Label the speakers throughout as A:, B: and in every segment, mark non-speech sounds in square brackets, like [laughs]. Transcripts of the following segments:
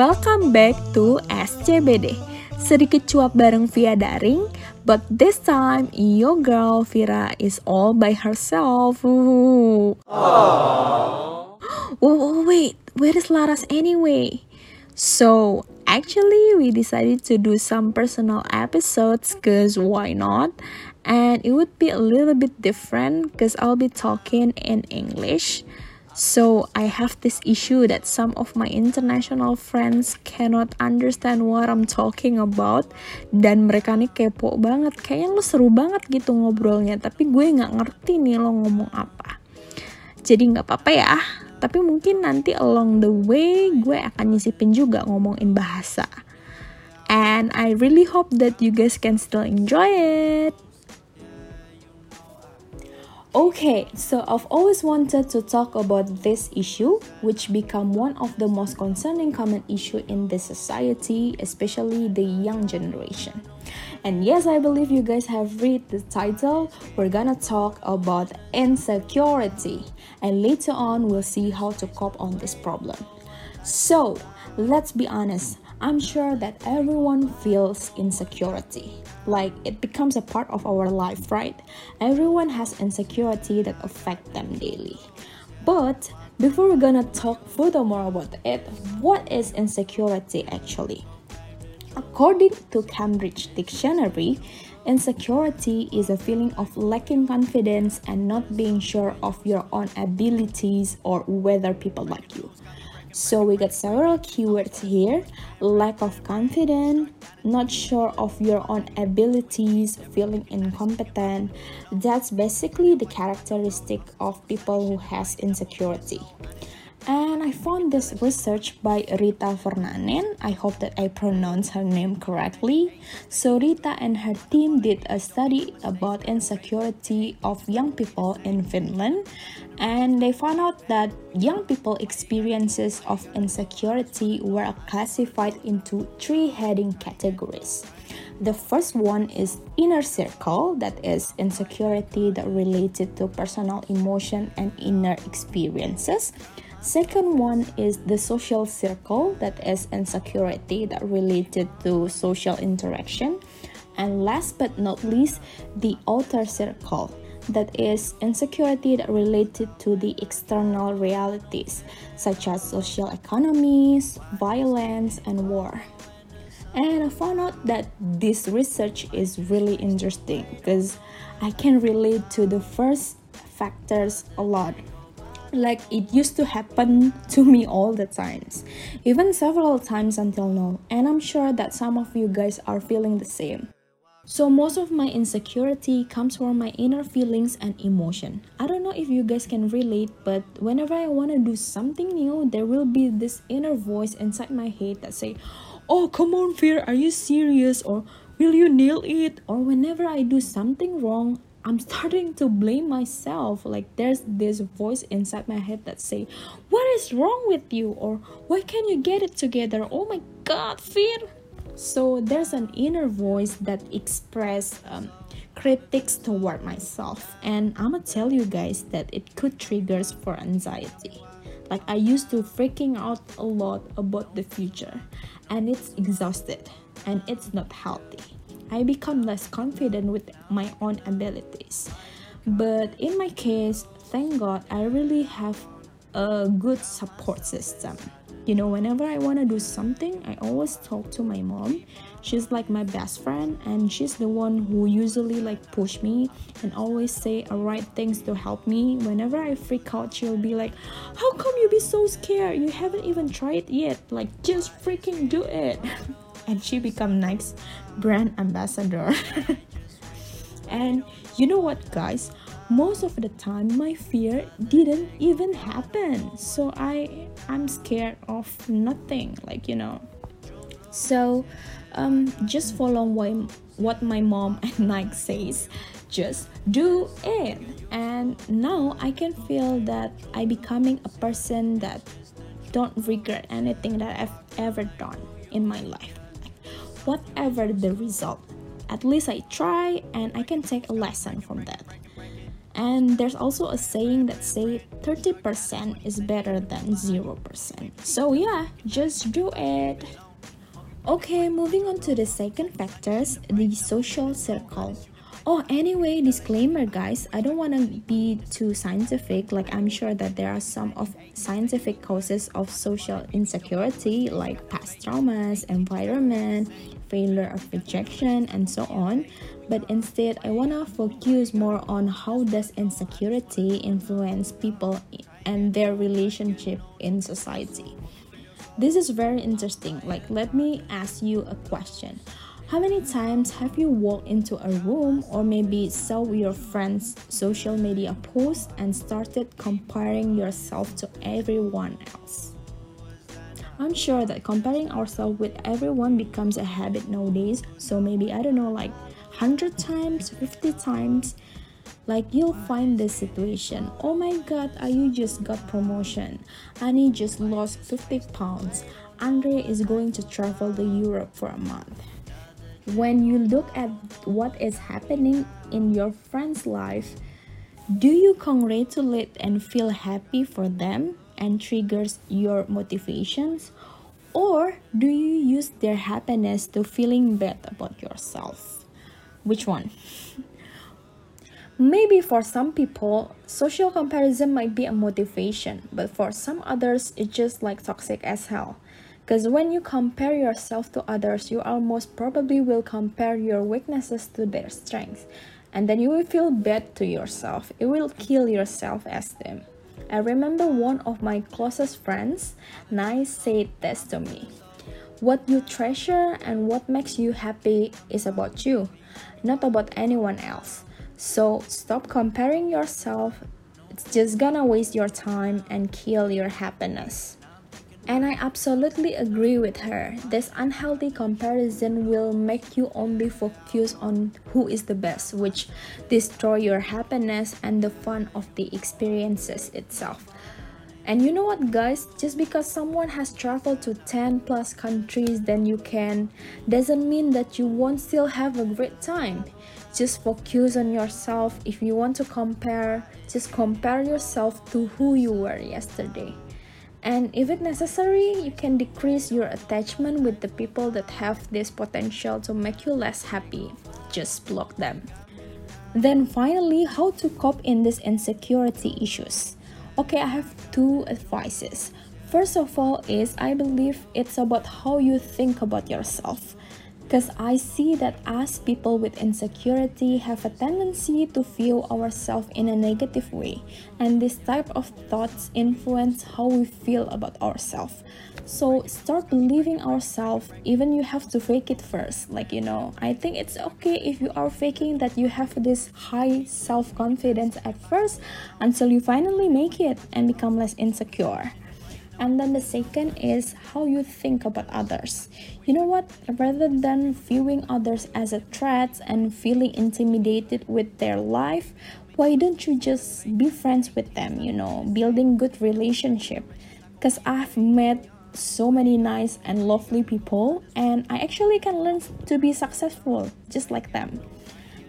A: Welcome back to SCBD. Sedikit cuap bareng via daring, but this time your girl Vira is all by herself. Ooh. Oh, wait, where is Laras anyway? So, actually, we decided to do some personal episodes because why not? And it would be a little bit different because I'll be talking in English. So I have this issue that some of my international friends cannot understand what I'm talking about. Dan mereka nih kepo banget. Kayaknya lo seru banget gitu ngobrolnya. Tapi gue nggak ngerti nih lo ngomong apa. Jadi nggak apa-apa ya. Tapi mungkin nanti along the way gue akan nyisipin juga ngomongin bahasa. And I really hope that you guys can still enjoy it Okay, so I've always wanted to talk about this issue, which become one of the most concerning common issue in the society, especially the young generation. And yes, I believe you guys have read the title. We're gonna talk about insecurity, and later on we'll see how to cope on this problem. So, let's be honest. I'm sure that everyone feels insecurity. Like it becomes a part of our life, right? Everyone has insecurity that affect them daily. But before we're gonna talk furthermore about it, what is insecurity actually? According to Cambridge Dictionary, insecurity is a feeling of lacking confidence and not being sure of your own abilities or whether people like you. So we got several keywords here lack of confidence, not sure of your own abilities, feeling incompetent. That's basically the characteristic of people who has insecurity. And I found this research by Rita Vornanen. I hope that I pronounce her name correctly. So Rita and her team did a study about insecurity of young people in Finland and they found out that young people experiences of insecurity were classified into three heading categories. The first one is inner circle, that is insecurity that related to personal emotion and inner experiences. Second one is the social circle, that is insecurity that related to social interaction. And last but not least, the outer circle, that is insecurity related to the external realities, such as social economies, violence, and war. And I found out that this research is really interesting because I can relate to the first factors a lot like it used to happen [laughs] to me all the times even several times until now and i'm sure that some of you guys are feeling the same so most of my insecurity comes from my inner feelings and emotion i don't know if you guys can relate but whenever i want to do something new there will be this inner voice inside my head that say oh come on Vira are you serious or will you nail it or whenever i do something wrong I'm starting to blame myself. Like there's this voice inside my head that say, "What is wrong with you?" or "Why can't you get it together?" Oh my God, Vira. So there's an inner voice that express um, critics toward myself, and I'ma tell you guys that it could triggers for anxiety. Like I used to freaking out a lot about the future, and it's exhausted, and it's not healthy. I become less confident with my own abilities. But in my case, thank God, I really have a good support system. You know, whenever I want to do something, I always talk to my mom. She's like my best friend and she's the one who usually like push me and always say a right things to help me. Whenever I freak out, she'll be like, "How come you be so scared? You haven't even tried yet. Like just freaking do it." [laughs] and she become Nike's brand ambassador. [laughs] and you know what, guys? Most of the time, my fear didn't even happen. So I I'm scared of nothing. Like you know. So um, just follow what, my mom [laughs] and Nike says. Just do it. And now I can feel that I becoming a person that don't regret anything that I've ever done in my life whatever the result. At least I try and I can take a lesson from that. And there's also a saying that say 30% is better than 0%. So yeah, just do it. Okay, moving on to the second factors, the social circle. Oh, anyway, disclaimer guys, I don't want to be too scientific. Like I'm sure that there are some of scientific causes of social insecurity like past traumas, environment, failure of rejection and so on. But instead, I want to focus more on how does insecurity influence people and their relationship in society. This is very interesting. Like let me ask you a question how many times have you walked into a room or maybe saw your friend's social media post and started comparing yourself to everyone else? I'm sure that comparing ourselves with everyone becomes a habit nowadays, so maybe I don't know, like 100 times, 50 times. Like you'll find this situation. Oh my god, you just got promotion. Annie just lost 50 pounds. Andre is going to travel to Europe for a month when you look at what is happening in your friend's life, do you congratulate and feel happy for them and triggers your motivations? Or do you use their happiness to feeling bad about yourself? Which one? Maybe for some people, social comparison might be a motivation, but for some others, it's just like toxic as hell. Because when you compare yourself to others, you almost probably will compare your weaknesses to their strengths. And then you will feel bad to yourself. It will kill your self esteem. I remember one of my closest friends, Nai, said this to me. What you treasure and what makes you happy is about you, not about anyone else. So stop comparing yourself. It's just gonna waste your time and kill your happiness. And I absolutely agree with her. This unhealthy comparison will make you only focus on who is the best, which destroy your happiness and the fun of the experiences itself. And you know what, guys? Just because someone has traveled to 10 plus countries than you can, doesn't mean that you won't still have a great time. Just focus on yourself. If you want to compare, just compare yourself to who you were yesterday. And if it necessary, you can decrease your attachment with the people that have this potential to make you less happy. Just block them. Then finally, how to cope in these insecurity issues. Okay, I have two advices. First of all is I believe it's about how you think about yourself because I see that us people with insecurity have a tendency to view ourselves in a negative way, and this type of thoughts influence how we feel about ourselves. So start believing ourselves, even you have to fake it first. Like you know, I think it's okay if you are faking that you have this high self confidence at first until you finally make it and become less insecure and then the second is how you think about others. You know what? Rather than viewing others as a threat and feeling intimidated with their life why don't you just be friends with them you know building good relationship? Because i've met so many nice and lovely people and i actually can learn to be successful just like them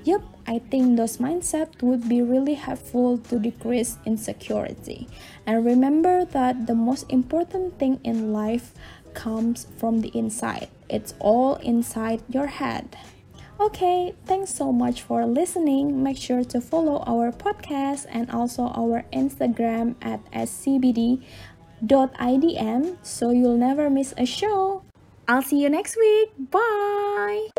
A: Yep, I think those mindset would be really helpful to decrease insecurity. And remember that the most important thing in life comes from the inside. It's all inside your head. Okay, thanks so much for listening. Make sure to follow our podcast and also our Instagram at scbd.idm so you'll never miss a show. I'll see you next week. Bye.